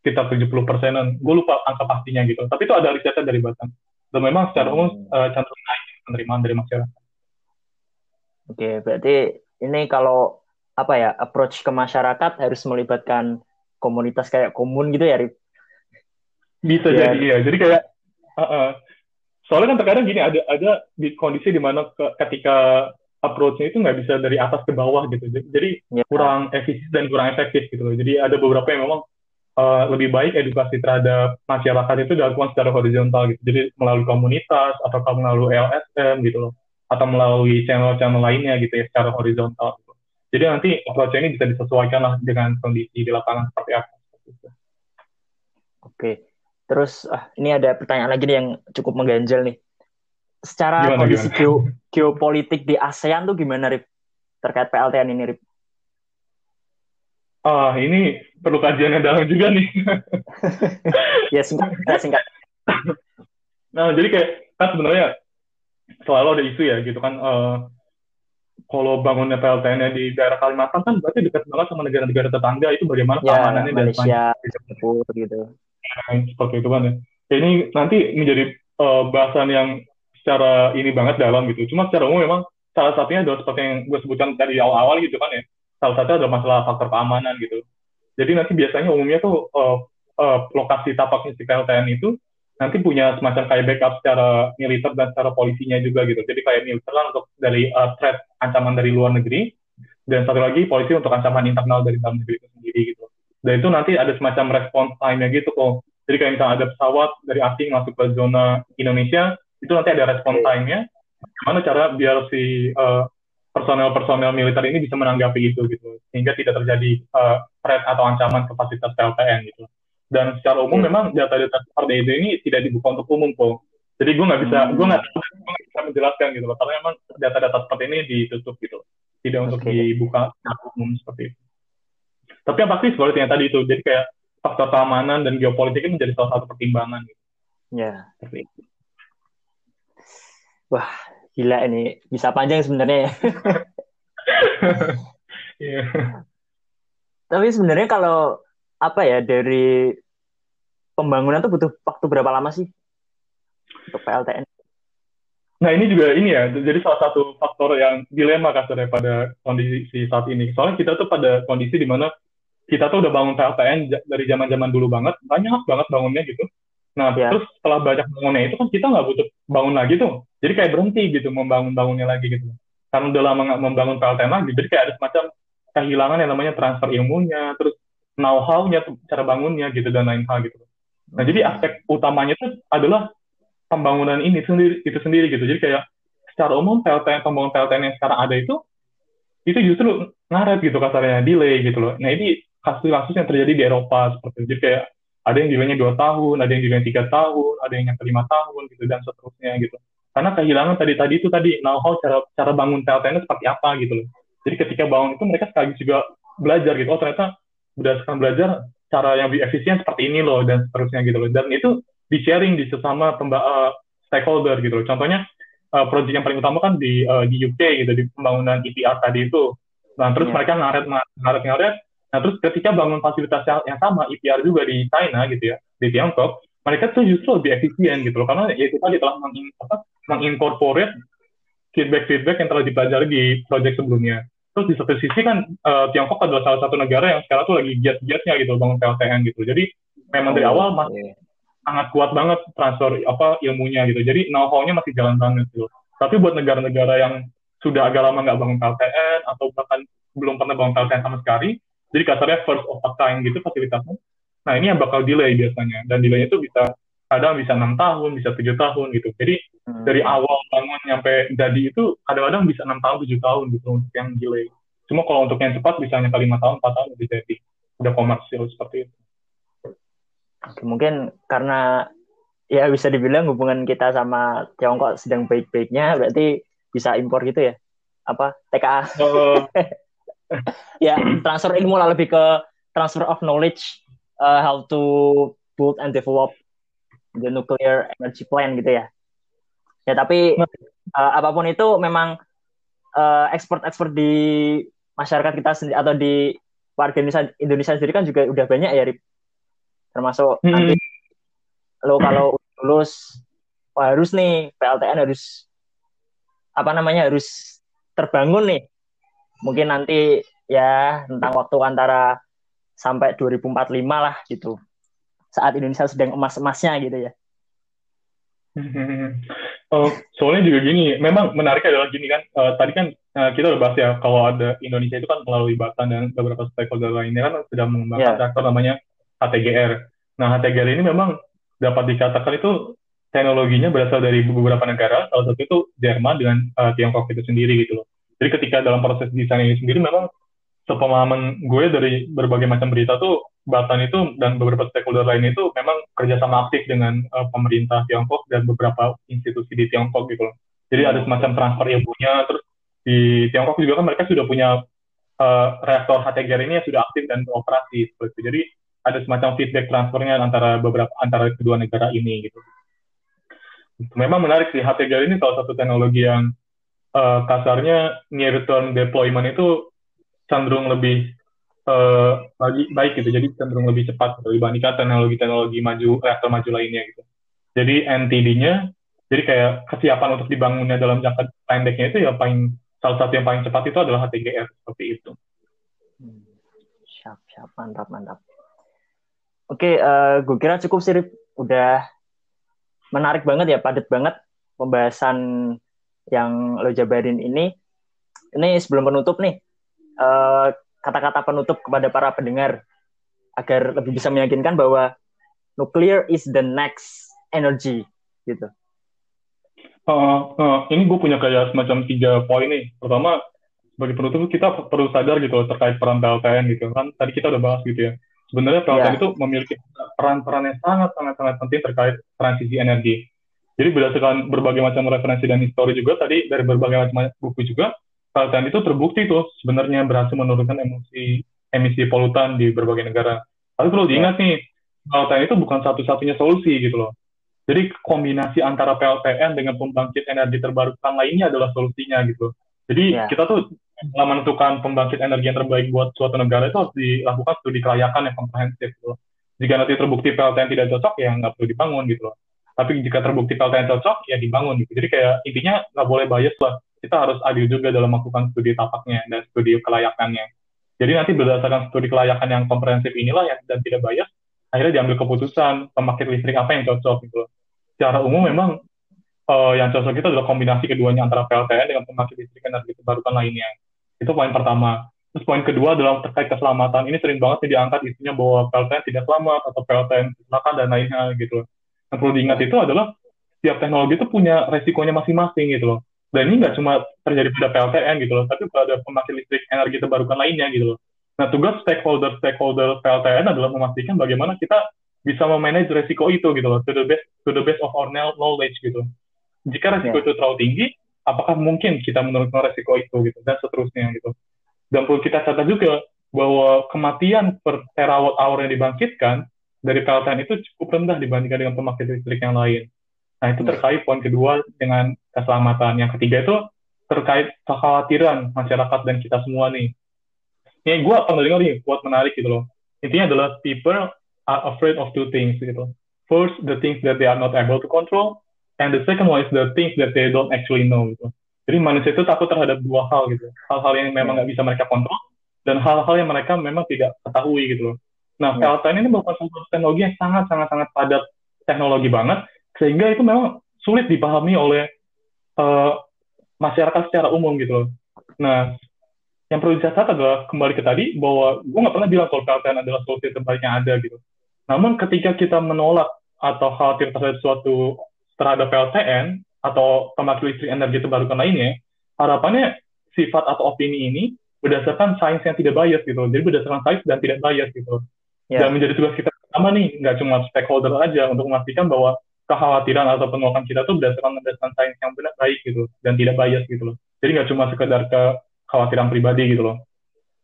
sekitar 70 persenan. Gue lupa angka pastinya gitu. Tapi itu ada risetnya dari Batam. Dan memang secara umum uh, cenderung naik penerimaan dari masyarakat. Oke, berarti ini kalau apa ya approach ke masyarakat harus melibatkan komunitas kayak komun gitu ya Rip? Bisa ya. jadi ya. Jadi kayak uh, uh, soalnya kan terkadang gini ada ada di kondisi di mana ke, ketika approach-nya itu nggak bisa dari atas ke bawah gitu. Jadi ya. kurang efisien dan kurang efektif gitu loh. Jadi ada beberapa yang memang uh, lebih baik edukasi terhadap masyarakat itu dilakukan secara horizontal gitu. Jadi melalui komunitas atau melalui LSM gitu loh. Atau melalui channel-channel lainnya gitu ya secara horizontal. Gitu. Jadi nanti approach ini bisa disesuaikan lah dengan kondisi di lapangan seperti apa. Oke, terus ah, ini ada pertanyaan lagi nih yang cukup mengganjal nih. Secara gimana, kondisi gimana? Geo, geopolitik di ASEAN tuh gimana, Rip? Terkait PLTN ini, Rip? Ah, ini perlu kajian yang dalam juga nih. ya, singkat, singkat. Nah, jadi kayak, kan sebenarnya selalu ada isu ya, gitu kan, uh, kalau bangunnya PLTN di daerah Kalimantan kan berarti dekat banget sama negara-negara tetangga itu bagaimana ya, keamanannya Malaysia, Singapura gitu. Seperti itu kan ya. Ini nanti menjadi uh, bahasan yang secara ini banget dalam gitu. Cuma secara umum memang salah satunya adalah seperti yang gue sebutkan dari awal-awal gitu kan ya. Salah satunya adalah masalah faktor keamanan gitu. Jadi nanti biasanya umumnya tuh uh, uh, lokasi tapaknya si PLTN itu nanti punya semacam kayak backup secara militer dan secara polisinya juga gitu. Jadi kayak militer lah untuk dari uh, threat ancaman dari luar negeri dan satu lagi polisi untuk ancaman internal dari dalam negeri itu sendiri gitu. Dan itu nanti ada semacam response time-nya gitu kok. Jadi kayak misalnya ada pesawat dari asing masuk ke zona Indonesia, itu nanti ada response time-nya. Gimana cara biar si uh, personel-personel militer ini bisa menanggapi itu gitu, sehingga tidak terjadi uh, threat atau ancaman ke fasilitas PLTN gitu dan secara umum yeah. memang data-data seperti itu ini tidak dibuka untuk umum kok jadi gue nggak bisa hmm. gue nggak bisa menjelaskan gitu loh karena memang data-data seperti ini ditutup gitu tidak untuk dibuka secara umum seperti itu tapi yang pasti seperti yang tadi itu jadi kayak faktor keamanan dan geopolitik ini menjadi salah satu pertimbangan gitu ya yeah. wah gila ini bisa panjang sebenarnya ya yeah. tapi sebenarnya kalau apa ya dari pembangunan tuh butuh waktu berapa lama sih untuk PLTN? Nah ini juga ini ya, jadi salah satu faktor yang dilema kasarnya pada kondisi saat ini. Soalnya kita tuh pada kondisi di mana kita tuh udah bangun PLTN dari zaman-zaman dulu banget, banyak banget bangunnya gitu. Nah ya. terus setelah banyak bangunnya itu kan kita nggak butuh bangun lagi tuh, jadi kayak berhenti gitu membangun bangunnya lagi gitu. Karena udah lama nggak membangun PLTN lagi, jadi kayak ada semacam kehilangan yang namanya transfer ilmunya, terus know-how-nya, cara bangunnya gitu dan lain hal gitu. Nah jadi aspek utamanya itu adalah pembangunan ini sendiri itu sendiri gitu. Jadi kayak secara umum PLTN pembangunan PLTN yang sekarang ada itu itu justru ngaret gitu kasarnya delay gitu loh. Nah ini kasus-kasus yang terjadi di Eropa seperti itu. Jadi kayak ada yang delaynya dua tahun, ada yang delaynya tiga tahun, ada yang nyampe lima tahun gitu dan seterusnya gitu. Karena kehilangan tadi tadi itu tadi know-how cara cara bangun PLTN seperti apa gitu loh. Jadi ketika bangun itu mereka sekali juga belajar gitu. Oh ternyata berdasarkan belajar cara yang lebih efisien seperti ini loh dan seterusnya gitu loh. Dan itu di sharing di sesama pemba uh, stakeholder gitu loh. Contohnya uh, proyek yang paling utama kan di uh, di UK gitu di pembangunan EPR tadi itu. Nah terus yeah. mereka ngaret ngaret ngaret. Nah terus ketika bangun fasilitas yang sama EPR juga di China gitu ya di Tiongkok, mereka tuh justru lebih efisien gitu loh karena ya kita telah meng, apa, mengincorporate feedback-feedback yang telah dipelajari di proyek sebelumnya. Terus di satu sisi kan uh, Tiongkok adalah salah satu negara yang sekarang tuh lagi giat-giatnya gitu bangun PLTN gitu. Jadi memang dari oh, awal masih sangat kuat banget transfer apa ilmunya gitu. Jadi know-how-nya masih jalan banget gitu. Tapi buat negara-negara yang sudah agak lama nggak bangun PLTN atau bahkan belum pernah bangun PLTN sama sekali, jadi kasarnya first of a kind gitu fasilitasnya. Nah ini yang bakal delay biasanya dan delaynya itu bisa kadang bisa enam tahun, bisa tujuh tahun gitu. Jadi hmm. dari awal bangun sampai jadi itu kadang-kadang bisa enam tahun, tujuh tahun gitu untuk yang delay. Cuma kalau untuk yang cepat bisa hanya lima tahun, empat tahun udah jadi udah komersial seperti itu. Mungkin karena ya bisa dibilang hubungan kita sama Tiongkok sedang baik-baiknya, berarti bisa impor gitu ya? Apa TKA? Uh. ya transfer ilmu lah lebih ke transfer of knowledge, uh, how to build and develop the nuclear energy plant gitu ya. Ya tapi uh, apa pun itu memang uh, ekspor-ekspor di masyarakat kita sendiri atau di warga Indonesia, Indonesia sendiri kan juga udah banyak ya, Rip. Termasuk hmm. nanti lo kalau lulus harus nih PLTN harus apa namanya harus terbangun nih. Mungkin nanti ya tentang waktu antara sampai 2045 lah gitu saat Indonesia sedang emas-emasnya gitu ya. Oh, soalnya juga gini, memang menarik adalah gini kan, uh, tadi kan uh, kita udah bahas ya kalau ada Indonesia itu kan melalui Batan dan beberapa stakeholder lainnya kan sedang mengembangkan yeah. reaktor namanya HTGR. Nah HTGR ini memang dapat dikatakan itu teknologinya berasal dari beberapa negara, salah satu itu Jerman dengan uh, Tiongkok itu sendiri gitu loh. Jadi ketika dalam proses desain ini sendiri memang sepemahaman gue dari berbagai macam berita tuh Batan itu dan beberapa stakeholder lain itu memang kerjasama aktif dengan uh, pemerintah Tiongkok dan beberapa institusi di Tiongkok gitu loh. Jadi ada semacam transfer ilmunya. Terus di Tiongkok juga kan mereka sudah punya uh, reaktor HTGR ini yang sudah aktif dan beroperasi seperti. Jadi ada semacam feedback transfernya antara beberapa antara kedua negara ini gitu. Memang menarik sih HTGR ini salah satu teknologi yang uh, kasarnya near term deployment itu cenderung lebih uh, baik gitu. Jadi cenderung lebih cepat dibandingkan teknologi-teknologi maju reaktor maju lainnya gitu. Jadi NTD-nya jadi kayak kesiapan untuk dibangunnya dalam jangka pendeknya itu ya paling salah satu yang paling cepat itu adalah HTGR seperti itu. Hmm. siap siap. Mantap mantap. Oke uh, gue kira cukup sih udah menarik banget ya padat banget pembahasan yang lo jabarin ini ini sebelum penutup nih uh, kata-kata penutup kepada para pendengar agar lebih bisa meyakinkan bahwa nuclear is the next energy gitu. Uh, uh, ini gue punya kayak semacam tiga poin nih. Pertama, sebagai penutup kita perlu sadar gitu terkait peran PLTN gitu kan. Tadi kita udah bahas gitu ya. Sebenarnya PLTN yeah. itu memiliki peran-peran yang sangat-sangat sangat penting terkait transisi energi. Jadi berdasarkan berbagai macam referensi dan histori juga tadi dari berbagai macam buku juga PLTN itu terbukti tuh sebenarnya berhasil menurunkan emisi emisi polutan di berbagai negara. Tapi perlu diingat nih, PLTN itu bukan satu-satunya solusi gitu loh. Jadi kombinasi antara PLTN dengan pembangkit energi terbarukan lainnya adalah solusinya gitu. Jadi yeah. kita tuh dalam menentukan pembangkit energi yang terbaik buat suatu negara itu harus dilakukan studi kelayakan yang komprehensif gitu loh. Jika nanti terbukti PLTN tidak cocok ya nggak perlu dibangun gitu loh. Tapi jika terbukti PLTN cocok ya dibangun gitu. Jadi kayak intinya nggak boleh bias lah kita harus adil juga dalam melakukan studi tapaknya dan studi kelayakannya. Jadi nanti berdasarkan studi kelayakan yang komprehensif inilah yang dan tidak bias, akhirnya diambil keputusan pembangkit listrik apa yang cocok gitu. Secara umum memang uh, yang cocok itu adalah kombinasi keduanya antara PLTN dengan pembangkit listrik energi terbarukan lainnya. Itu poin pertama. Terus poin kedua adalah terkait keselamatan. Ini sering banget diangkat isinya bahwa PLTN tidak selamat atau PLTN kecelakaan dan lainnya gitu. Yang perlu diingat itu adalah setiap teknologi itu punya resikonya masing-masing gitu loh. Dan ini nggak cuma terjadi pada PLTN gitu loh, tapi pada pembangkit listrik energi terbarukan lainnya gitu loh. Nah, tugas stakeholder-stakeholder PLTN adalah memastikan bagaimana kita bisa memanage resiko itu gitu loh, to the best to the best of our knowledge gitu. Jika resiko yeah. itu terlalu tinggi, apakah mungkin kita menurunkan resiko itu gitu dan seterusnya gitu. Dan perlu kita catat juga bahwa kematian per terawatt hour yang dibangkitkan dari PLTN itu cukup rendah dibandingkan dengan pembangkit listrik yang lain. Nah, itu terkait poin kedua dengan keselamatan. Yang ketiga itu terkait kekhawatiran masyarakat dan kita semua nih. Ini gue pernah dengar nih, buat menarik gitu loh. Intinya adalah people are afraid of two things gitu. First, the things that they are not able to control, and the second one is the things that they don't actually know gitu. Jadi manusia itu takut terhadap dua hal gitu. Hal-hal yang memang nggak bisa mereka kontrol dan hal-hal yang mereka memang tidak ketahui gitu loh. Nah, yeah. PLTN ini merupakan satu teknologi yang sangat sangat sangat padat teknologi banget sehingga itu memang sulit dipahami oleh uh, masyarakat secara umum gitu loh. Nah, yang perlu dicatat adalah kembali ke tadi bahwa gue nggak pernah bilang kalau PLTN adalah solusi terbaik yang ada gitu. Namun ketika kita menolak atau khawatir terhadap suatu terhadap PLTN, atau pembangkit listrik energi terbarukan lainnya, harapannya sifat atau opini ini berdasarkan sains yang tidak bias gitu. Jadi berdasarkan sains dan tidak bias gitu. Yeah. Dan menjadi tugas kita pertama nih, nggak cuma stakeholder aja untuk memastikan bahwa kekhawatiran atau penolakan kita tuh berdasarkan berdasarkan sains yang benar baik gitu dan tidak bias gitu loh. Jadi nggak cuma sekedar kekhawatiran pribadi gitu loh.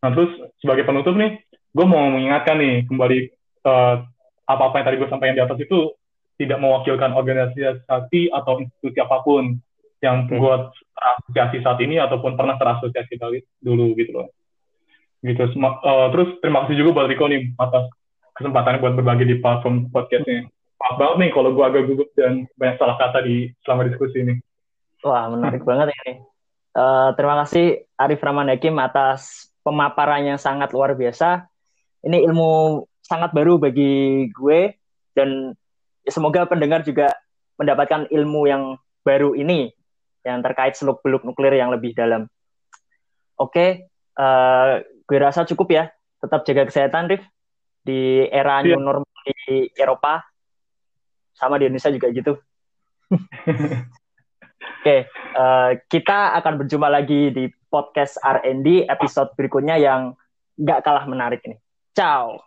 Nah terus sebagai penutup nih, gue mau mengingatkan nih kembali uh, apa-apa yang tadi gue sampaikan di atas itu tidak mewakilkan organisasi atau institusi apa pun yang hmm. buat terasosiasi saat ini ataupun pernah terasosiasi dulu gitu loh. Gitu. Uh, terus terima kasih juga buat Riko nih atas kesempatannya buat berbagi di platform podcastnya. Maaf banget nih kalau gue agak gugup dan banyak salah kata di selama diskusi ini. Wah menarik banget ini. Uh, terima kasih Arif Rahman Hakim atas pemaparannya sangat luar biasa. Ini ilmu sangat baru bagi gue dan semoga pendengar juga mendapatkan ilmu yang baru ini yang terkait seluk-beluk nuklir yang lebih dalam. Oke, uh, gue rasa cukup ya. Tetap jaga kesehatan, Rif. Di era yeah. new normal di Eropa, sama di Indonesia juga gitu. Oke, uh, kita akan berjumpa lagi di podcast R&D episode berikutnya yang nggak kalah menarik ini. Ciao.